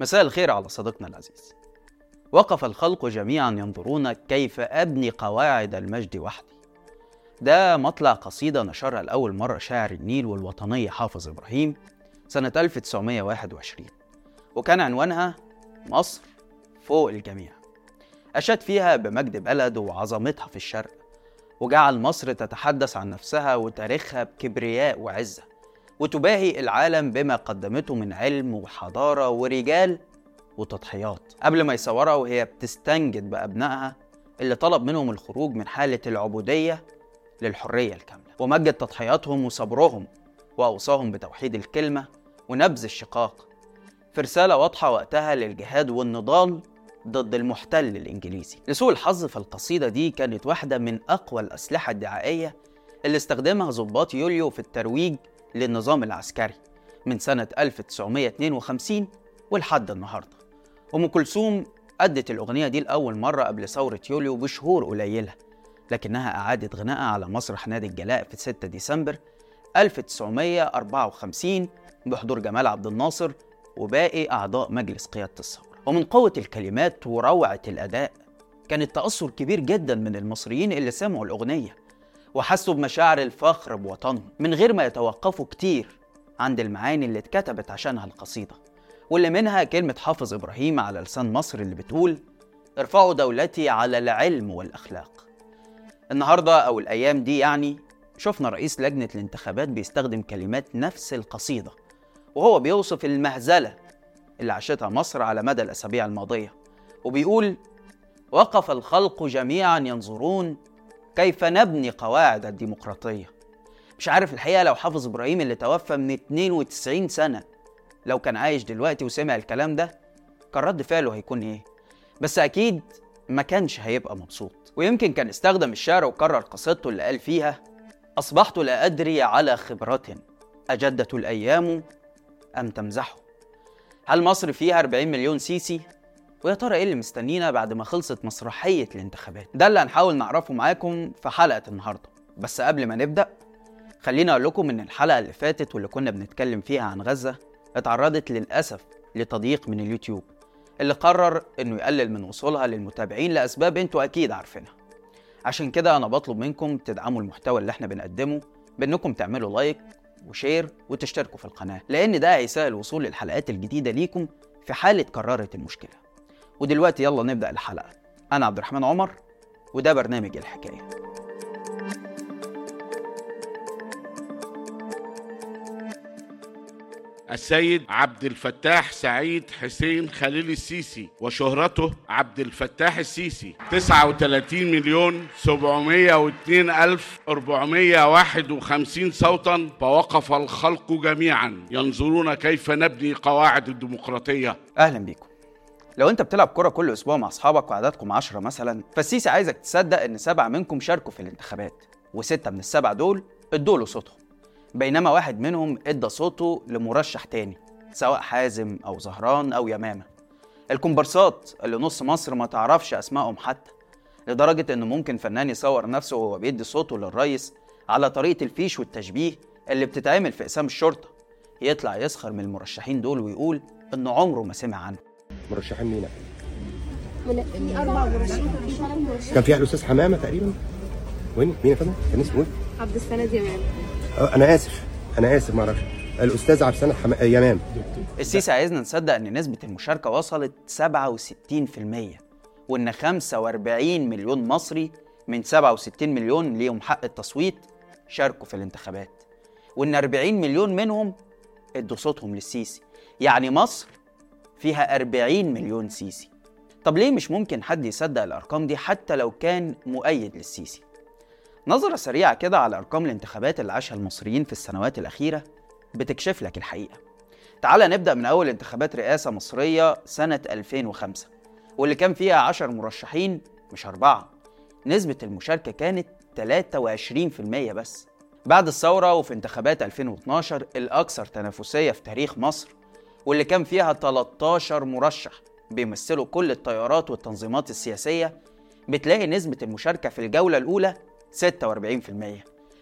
مساء الخير على صديقنا العزيز. وقف الخلق جميعا ينظرون كيف أبني قواعد المجد وحدي. ده مطلع قصيدة نشرها لأول مرة شاعر النيل والوطنية حافظ إبراهيم سنة 1921 وكان عنوانها مصر فوق الجميع. أشاد فيها بمجد بلده وعظمتها في الشرق وجعل مصر تتحدث عن نفسها وتاريخها بكبرياء وعزة. وتباهي العالم بما قدمته من علم وحضارة ورجال وتضحيات. قبل ما يصورها وهي بتستنجد بأبنائها اللي طلب منهم الخروج من حالة العبودية للحرية الكاملة ومجد تضحياتهم وصبرهم وأوصاهم بتوحيد الكلمة ونبذ الشقاق في رسالة واضحة وقتها للجهاد والنضال ضد المحتل الإنجليزي. لسوء الحظ فالقصيدة دي كانت واحدة من أقوى الأسلحة الدعائية اللي استخدمها ضباط يوليو في الترويج للنظام العسكري من سنة 1952 ولحد النهاردة. أم كلثوم أدت الأغنية دي لأول مرة قبل ثورة يوليو بشهور قليلة لكنها أعادت غنائها على مسرح نادي الجلاء في 6 ديسمبر 1954 بحضور جمال عبد الناصر وباقي أعضاء مجلس قيادة الثورة. ومن قوة الكلمات وروعة الأداء كان التأثر كبير جدا من المصريين اللي سمعوا الأغنية وحسوا بمشاعر الفخر بوطنهم من غير ما يتوقفوا كتير عند المعاني اللي اتكتبت عشانها القصيدة. واللي منها كلمة حافظ إبراهيم على لسان مصر اللي بتقول ارفعوا دولتي على العلم والأخلاق. النهاردة أو الأيام دي يعني شفنا رئيس لجنة الانتخابات بيستخدم كلمات نفس القصيدة وهو بيوصف المهزلة اللي عاشتها مصر على مدى الأسابيع الماضية وبيقول وقف الخلق جميعا ينظرون كيف نبني قواعد الديمقراطية؟ مش عارف الحقيقة لو حافظ إبراهيم اللي توفى من 92 سنة لو كان عايش دلوقتي وسمع الكلام ده كان رد فعله هيكون إيه؟ بس أكيد ما كانش هيبقى مبسوط. ويمكن كان استخدم الشعر وكرر قصيدته اللي قال فيها أصبحت لا أدري على خبرة أجدة الأيام أم تمزحه هل مصر فيها 40 مليون سيسي؟ ويا ترى إيه اللي مستنينا بعد ما خلصت مسرحية الانتخابات؟ ده اللي هنحاول نعرفه معاكم في حلقة النهاردة. بس قبل ما نبدأ خلينا أقول لكم إن الحلقة اللي فاتت واللي كنا بنتكلم فيها عن غزة اتعرضت للأسف لتضييق من اليوتيوب اللي قرر إنه يقلل من وصولها للمتابعين لأسباب أنتوا أكيد عارفينها. عشان كده أنا بطلب منكم تدعموا المحتوى اللي إحنا بنقدمه بإنكم تعملوا like و share وتشتركوا في القناة لأن ده هيسهل الوصول للحلقات الجديدة ليكم في حالة تكررت المشكلة. ودلوقتي يلا نبدأ الحلقة. أنا عبد الرحمن عمر وده برنامج الحكاية. السيد عبد الفتاح سعيد حسين خليل السيسي وشهرته عبد الفتاح السيسي. 39 مليون 702 ألف 451 صوتا فوقف الخلق جميعا. ينظرون كيف نبني قواعد الديمقراطية. أهلا بيكم. لو انت بتلعب كرة كل أسبوع مع أصحابك وعددكم عشرة مثلا فالسيسي عايزك تصدق إن سبعة منكم شاركوا في الانتخابات وستة من السبعة دول ادوا له صوتهم. بينما واحد منهم ادى صوته لمرشح تاني سواء حازم أو زهران أو يمامة. الكومبارسات اللي نص مصر ما تعرفش أسمائهم حتى لدرجة انه ممكن فنان يصور نفسه وهو بيدي صوته للرئيس على طريقة الفيش والتشبيه اللي بتتعمل في اقسام الشرطة. يطلع يسخر من المرشحين دول ويقول انه عمره ما سمع عنه. مرشحين مين؟ في أربع مرشحين كان في واحد أستاذ حمامة تقريبا؟ وين؟ مين يا فندم؟ كان اسمه إيه؟ عبد السند يمان. آه، أنا آسف. أنا آسف ما أعرفش. الأستاذ عبد السند حما... آه، يمام السيسي عايزنا نصدق إن نسبة المشاركة وصلت 67% وإن 45 مليون مصري من 67 مليون ليهم حق التصويت شاركوا في الانتخابات. وإن 40 مليون منهم ادوا صوتهم للسيسي. يعني مصر فيها 40 مليون سيسي. طب ليه مش ممكن حد يصدق الأرقام دي حتى لو كان مؤيد للسيسي؟ نظرة سريعة كده على أرقام الانتخابات اللي عاشها المصريين في السنوات الأخيرة بتكشف لك الحقيقة. تعال نبدأ من أول انتخابات رئاسة مصرية سنة 2005 واللي كان فيها 10 مرشحين مش أربعة. نسبة المشاركة كانت 23% بس. بعد الثورة وفي انتخابات 2012 الأكثر تنافسية في تاريخ مصر واللي كان فيها 13 مرشح بيمثلوا كل التيارات والتنظيمات السياسية بتلاقي نسبة المشاركة في الجولة الأولى 46%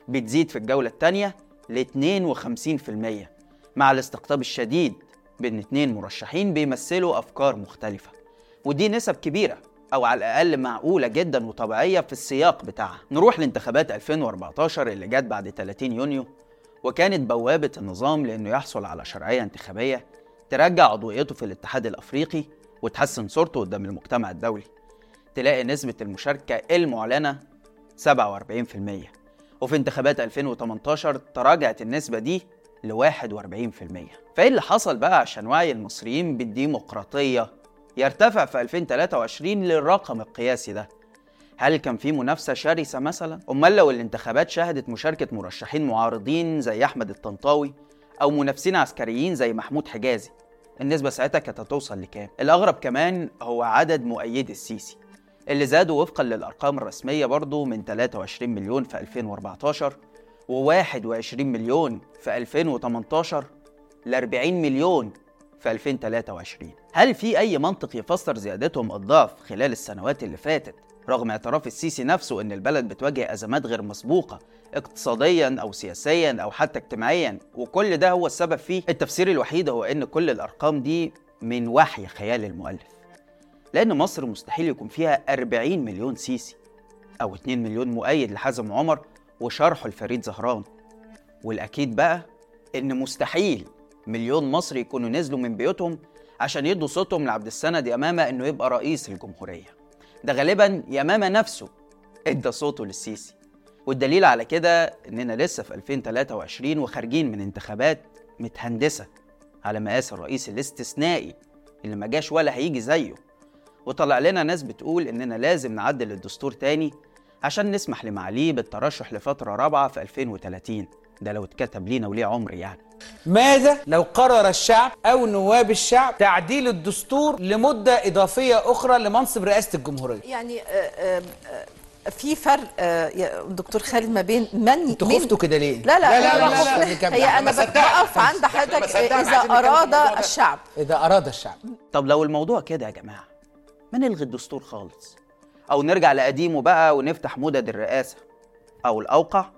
بتزيد في الجولة الثانية ل 52% مع الاستقطاب الشديد بين اتنين مرشحين بيمثلوا أفكار مختلفة. ودي نسب كبيرة أو على الأقل معقولة جدا وطبيعية في السياق بتاعها. نروح لانتخابات 2014 اللي جت بعد 30 يونيو وكانت بوابة النظام لأنه يحصل على شرعية انتخابية ترجع عضويته في الاتحاد الأفريقي وتحسن صورته قدام المجتمع الدولي تلاقي نسبة المشاركة المعلنة 47% وفي انتخابات 2018 تراجعت النسبة دي ل 41% فإيه اللي حصل بقى عشان وعي المصريين بالديمقراطية؟ يرتفع في 2023 للرقم القياسي ده. هل كان في منافسة شرسة مثلا؟ أمال لو الانتخابات شهدت مشاركة مرشحين معارضين زي أحمد الطنطاوي أو منافسين عسكريين زي محمود حجازي النسبة ساعتها كانت هتوصل لكام؟ الأغرب كمان هو عدد مؤيدي السيسي اللي زادوا وفقا للأرقام الرسمية برضو من 23 مليون في 2014 و21 مليون في 2018 ل 40 مليون في 2023 هل في أي منطق يفسر زيادتهم الضعف خلال السنوات اللي فاتت رغم اعتراف السيسي نفسه إن البلد بتواجه أزمات غير مسبوقة اقتصاديا أو سياسيا أو حتى اجتماعيا. وكل ده هو السبب فيه التفسير الوحيد هو إن كل الأرقام دي من وحي خيال المؤلف. لأن مصر مستحيل يكون فيها 40 مليون سيسي أو 2 مليون مؤيد لحازم عمر وشرحه لفريد زهران. والأكيد بقى إن مستحيل مليون مصري يكونوا نزلوا من بيوتهم عشان يدوا صوتهم لعبد السند يمامه إنه يبقى رئيس الجمهورية. ده غالبا يمامة نفسه إدى صوته للسيسي. والدليل على كده إننا لسه في 2023 وخارجين من انتخابات متهندسة على مقاس الرئيس الاستثنائي اللي ما جاش ولا هيجي زيه. وطلع لنا ناس بتقول إننا لازم نعدل الدستور تاني عشان نسمح لمعاليه بالترشح لفترة رابعة في 2030 ده لو اتكتب لينا وليه عمر يعني ماذا لو قرر الشعب أو نواب الشعب تعديل الدستور لمدة إضافية أخرى لمنصب رئاسة الجمهورية يعني آه، آه، آه، في فرق يا دكتور خالد ما بين من أنتوا خفتوا كده ليه؟ لا لا, لا، لا، أنا لا،. لا، نكمل. هي أنا بتوقف. عند حضرتك إذا أراد. الشعب إذا أراد الشعب طب لو الموضوع كده يا جماعة ما نلغي الدستور خالص أو نرجع لقديمه بقى ونفتح مدد الرئاسة أو الأوقع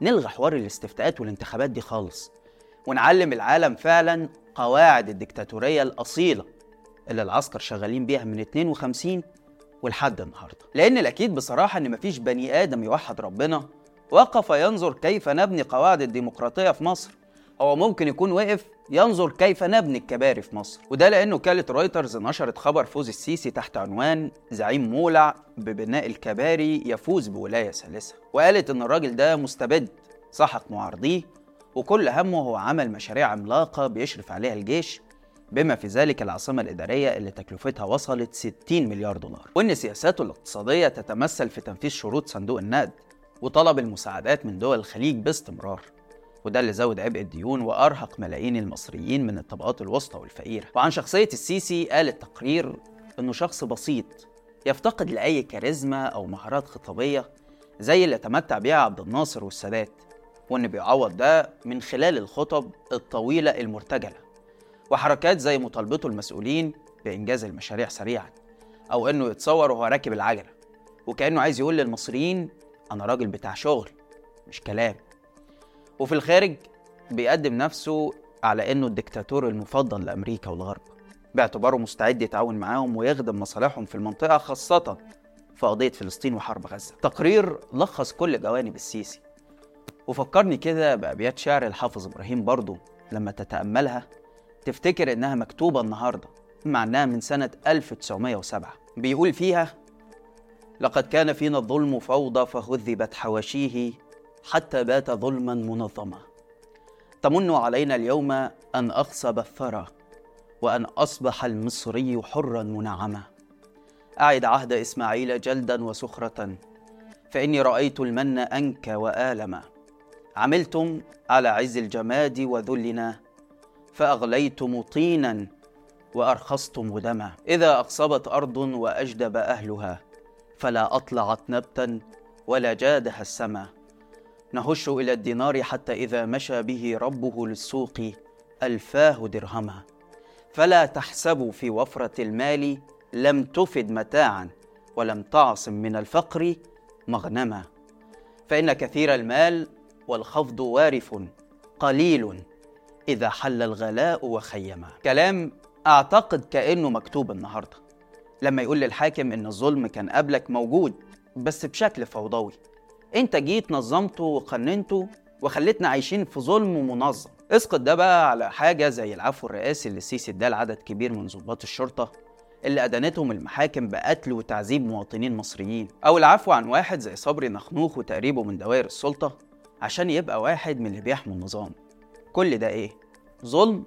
نلغي حوار الاستفتاءات والانتخابات دي خالص ونعلم العالم فعلا قواعد الديكتاتورية الأصيلة اللي العسكر شغالين بيها من 52 ولحد النهاردة. لأن الأكيد بصراحة إن مفيش بني آدم يوحد ربنا وقف ينظر كيف نبني قواعد الديمقراطية في مصر. هو ممكن يكون وقف ينظر كيف نبني الكباري في مصر. وده لأن وكالة رويترز نشرت خبر فوز السيسي تحت عنوان زعيم مولع ببناء الكباري يفوز بولاية ثالثة. وقالت إن الراجل ده مستبد سحق معارضيه وكل همه هو عمل مشاريع عملاقة بيشرف عليها الجيش بما في ذلك العاصمة الإدارية اللي تكلفتها وصلت 60 مليار دولار. وإن سياساته الاقتصادية تتمثل في تنفيذ شروط صندوق النقد وطلب المساعدات من دول الخليج باستمرار. وده اللي زود عبء الديون وأرهق ملايين المصريين من الطبقات الوسطى والفقيرة. وعن شخصية السيسي قال التقرير إنه شخص بسيط يفتقد لأي كاريزما أو مهارات خطابية زي اللي تمتع بيها عبد الناصر والسادات وإن بيعوض ده من خلال الخطب الطويلة المرتجلة وحركات زي مطالبته المسؤولين بإنجاز المشاريع سريعا أو إنه يتصور وهو راكب العجلة وكأنه عايز يقول للمصريين أنا راجل بتاع شغل مش كلام. وفي الخارج بيقدم نفسه على إنه الدكتاتور المفضل لأمريكا والغرب. باعتباره مستعد يتعاون معاهم ويخدم مصالحهم في المنطقة خاصة في قضية فلسطين وحرب غزة. تقرير لخص كل جوانب السيسي. وفكرني كده بأبيات شعر الحافظ إبراهيم برضو لما تتأملها. تفتكر إنها مكتوبة النهاردة مع إنها من سنة 1907 بيقول فيها لقد كان فينا الظلم فوضى فهذبت حواشيه حتى بات ظلما منظما. تمن علينا اليوم أن أخصب الثرى وأن أصبح المصري حرا منعما. أعد عهد إسماعيل جلدا وسخرة فإني رأيت المن أنكى وآلما. عملتم على عز الجماد وذلنا فأغليتم طينا وأرخصتم دما. إذا أقصبت أرض وأجدب أهلها فلا أطلعت نبتا ولا جادها السما. نهش إلى الدينار حتى إذا مشى به ربه للسوق ألفاه درهما. فلا تحسبوا في وفرة المال لم تفد متاعا ولم تعصم من الفقر مغنما. فإن كثير المال والخفض وارف قليل إذا حل الغلاء وخيما. كلام أعتقد كأنه مكتوب النهاردة. لما يقول للحاكم إن الظلم كان قبلك موجود بس بشكل فوضوي. انت جيت نظمته وقننته وخلتنا عايشين في ظلم منظم اسقط ده بقى على حاجة زي العفو الرئاسي اللي السيسي اداه لعدد كبير من ضباط الشرطة اللي أدانتهم المحاكم بقتل وتعذيب مواطنين مصريين أو العفو عن واحد زي صبري نخنوخ وتقريبه من دوائر السلطة عشان يبقى واحد من اللي بيحموا النظام. كل ده إيه؟ ظلم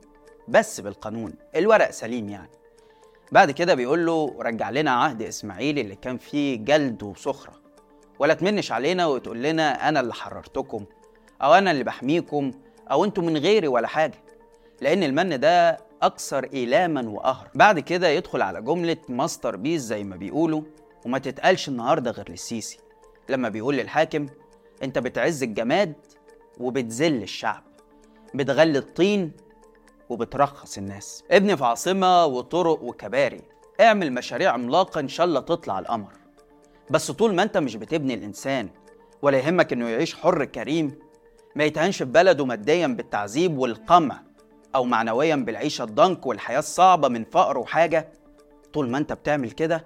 بس بالقانون الورق سليم يعني. بعد كده بيقول له رجع لنا عهد إسماعيل اللي كان فيه جلد وسخرة ولا تمنش علينا وتقول لنا أنا اللي حررتكم أو أنا اللي بحميكم أو أنتوا من غيري ولا حاجة. لأن المن ده أكثر إيلاما وقهر بعد كده يدخل على جملة masterpiece زي ما بيقولوا وما تتقالش النهاردة غير للسيسي. لما بيقول للحاكم أنت بتعز الجماد وبتذل الشعب بتغلي الطين وبترخص الناس. ابني في عاصمة وطرق وكباري اعمل مشاريع عملاقة إن شاء الله تطلع القمر. بس طول ما انت مش بتبني الإنسان ولا يهمك إنه يعيش حر كريم ما يتهنش في بلده ماديا بالتعذيب والقمع أو معنويا بالعيشة الضنك والحياة الصعبة من فقر وحاجة. طول ما انت بتعمل كده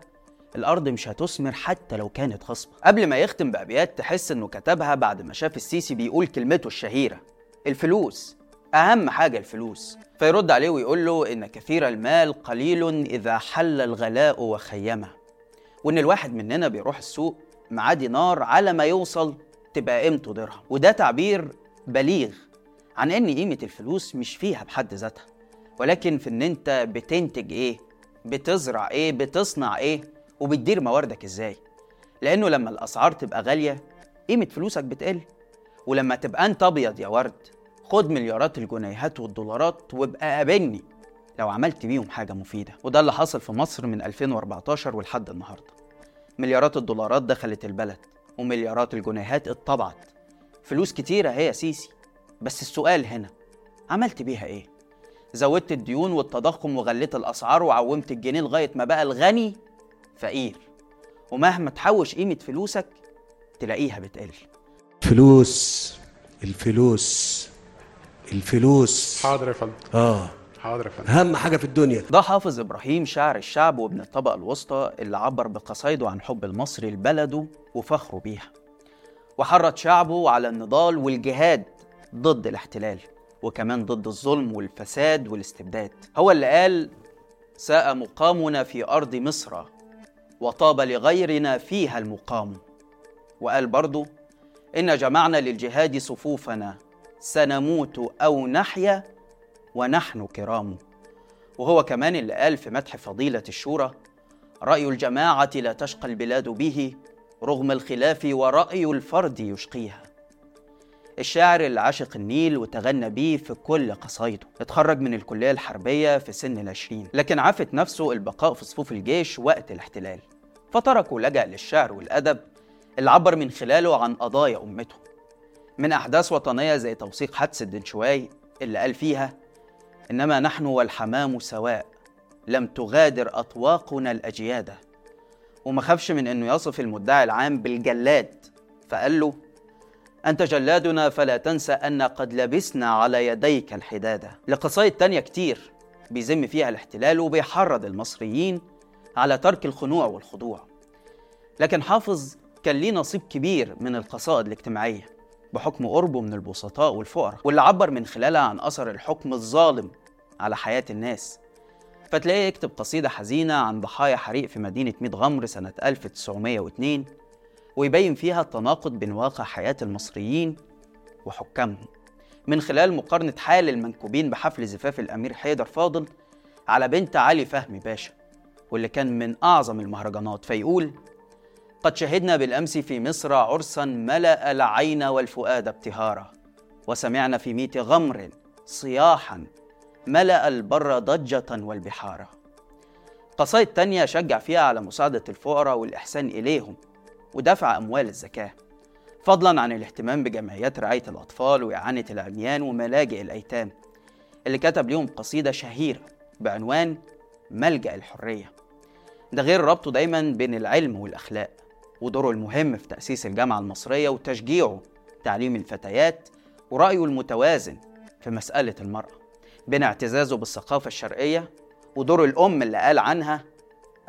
الأرض مش هتثمر حتى لو كانت خصبة قبل ما يختم بأبيات تحس إنه كتبها بعد ما شاف السيسي بيقول كلمته الشهيرة الفلوس. أهم حاجة الفلوس. فيرد عليه ويقول له إن كثير المال قليل إذا حل الغلاء وخيمه. وإن الواحد مننا بيروح السوق معاه دينار على ما يوصل تبقى قيمته درهم. وده تعبير بليغ عن إن قيمة الفلوس مش فيها بحد ذاتها. ولكن في إن أنت بتنتج إيه بتزرع إيه بتصنع إيه وبتدير مواردك إزاي. لأنه لما الأسعار تبقى غالية قيمة فلوسك بتقل. ولما تبقى أنت أبيض يا ورد خد مليارات الجنيهات والدولارات وابقى قابلني. لو عملت بيهم حاجة مفيدة. وده اللي حصل في مصر من 2014 ولحد النهاردة. مليارات الدولارات دخلت البلد ومليارات الجنيهات اتطبعت. فلوس كتيرة هي يا سيسي. بس السؤال هنا عملت بيها إيه؟ زودت الديون والتضخم وغليت الأسعار وعومت الجنيه لغاية ما بقى الغني فقير. ومهما تحوش قيمة فلوسك تلاقيها بتقل. فلوس الفلوس الفلوس. حاضر يا فندم. آه. حاضر يا فندم. أهم حاجة في الدنيا. ده حافظ إبراهيم شاعر الشعب وابن الطبقة الوسطى اللي عبر بقصايده عن حب المصري لبلده وفخره بيها. وحرض شعبه على النضال والجهاد ضد الاحتلال وكمان ضد الظلم والفساد والاستبداد. هو اللي قال ساء مقامنا في أرض مصر وطاب لغيرنا فيها المقام وقال برضو إن جمعنا للجهاد صفوفنا سنموت أو نحيا ونحن كرام. وهو كمان اللي قال في مدح فضيلة الشورى رأي الجماعة لا تشقى البلاد به رغم الخلاف ورأي الفرد يشقيها. الشاعر اللي عاشق النيل وتغنى بيه في كل قصايده. اتخرج من الكلية الحربية في سن العشرين لكن عافت نفسه البقاء في صفوف الجيش وقت الاحتلال. فترك ولجأ للشعر والأدب اللي عبر من خلاله عن قضايا أمته. من أحداث وطنية زي توثيق حادثة دنشواي اللي قال فيها إنما نحن والحمام سواء لم تغادر أطواقنا الأجيادة. وما خافش من إنه يصف المدعي العام بالجلاد فقال له أنت جلادنا فلا تنسى أن قد لبسنا على يديك الحدادة. لقصايد تانية كتير بيذم فيها الاحتلال وبيحرض المصريين على ترك الخنوع والخضوع. لكن حافظ كان ليه نصيب كبير من القصائد الاجتماعية بحكم قربه من البسطاء والفقراء واللي عبر من خلالها عن أثر الحكم الظالم على حياة الناس. فتلاقيه يكتب قصيدة حزينة عن ضحايا حريق في مدينة ميت غمر سنة 1902 ويبين فيها التناقض بين واقع حياة المصريين وحكامهم. من خلال مقارنة حال المنكوبين بحفل زفاف الأمير حيدر فاضل على بنت علي فهمي باشا واللي كان من أعظم المهرجانات فيقول قد شهدنا بالأمس في مصر عرسا ملأ العين والفؤاد ابتهارا وسمعنا في ميت غمر صياحا ملأ البر ضجة والبحارة. قصائد تانية شجع فيها على مساعدة الفقراء والإحسان إليهم ودفع أموال الزكاة فضلا عن الاهتمام بجمعيات رعاية الأطفال وإعانة العميان وملاجئ الأيتام اللي كتب ليهم قصيدة شهيرة بعنوان ملجأ الحرية. ده غير ربطه دايما بين العلم والأخلاق ودوره المهم في تأسيس الجامعة المصرية وتشجيعه تعليم الفتيات ورأيه المتوازن في مسألة المرأة. بين اعتزازه بالثقافة الشرقية ودور الأم اللي قال عنها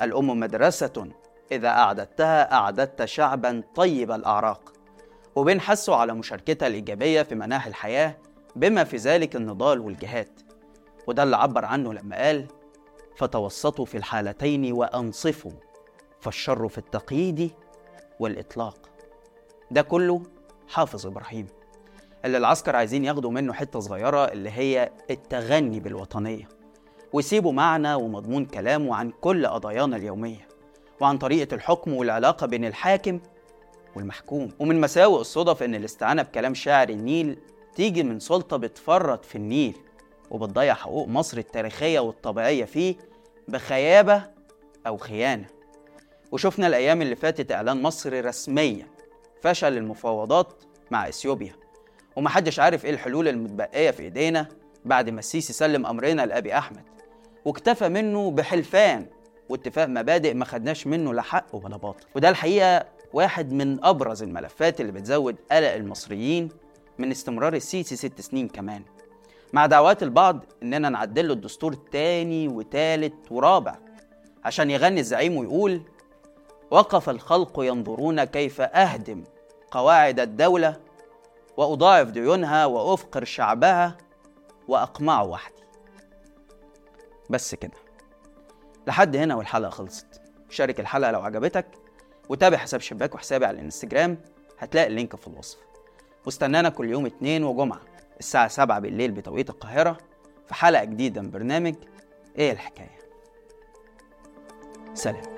الأم مدرسة إذا أعددتها أعددت شعبا طيب الأعراق وبين حثه على مشاركتها الإيجابية في مناحي الحياة بما في ذلك النضال والجهاد. وده اللي عبر عنه لما قال فتوسطوا في الحالتين وأنصفوا فالشر في التقييد والإطلاق. ده كله حافظ إبراهيم. اللي العسكر عايزين ياخدوا منه حتة صغيرة اللي هي التغني بالوطنية. ويسيبوا معنى ومضمون كلامه عن كل قضايانا اليومية وعن طريقة الحكم والعلاقة بين الحاكم والمحكوم. ومن مساوئ الصدف إن الاستعانة بكلام شاعر النيل تيجي من سلطة بتفرط في النيل وبتضيع حقوق مصر التاريخية والطبيعية فيه بخيابة أو خيانة. وشفنا الأيام اللي فاتت إعلان مصر رسميا فشل المفاوضات مع إثيوبيا. ومحدش عارف إيه الحلول المتبقية في إيدينا بعد ما السيسي سلم أمرنا لأبي أحمد. واكتفى منه بحلفان واتفاق مبادئ ما خدناش منه لا حق ولا باطل. وده الحقيقة واحد من أبرز الملفات اللي بتزود قلق المصريين من استمرار السيسي ست سنين كمان. مع دعوات البعض إننا نعدل له الدستور تاني وتالت ورابع عشان يغني الزعيم ويقول وقف الخلق ينظرون كيف أهدم قواعد الدولة وأضاعف ديونها وأفقر شعبها وأقمع وحدي. بس كده. لحد هنا والحلقة خلصت. شارك الحلقة لو عجبتك وتابع حساب شباك وحسابي على الإنستجرام هتلاقي اللينك في الوصف. واستنانا كل يوم اتنين وجمعة الساعة سبعة بالليل بتوقيت القاهرة في حلقة جديدة من برنامج إيه الحكاية؟ سلام.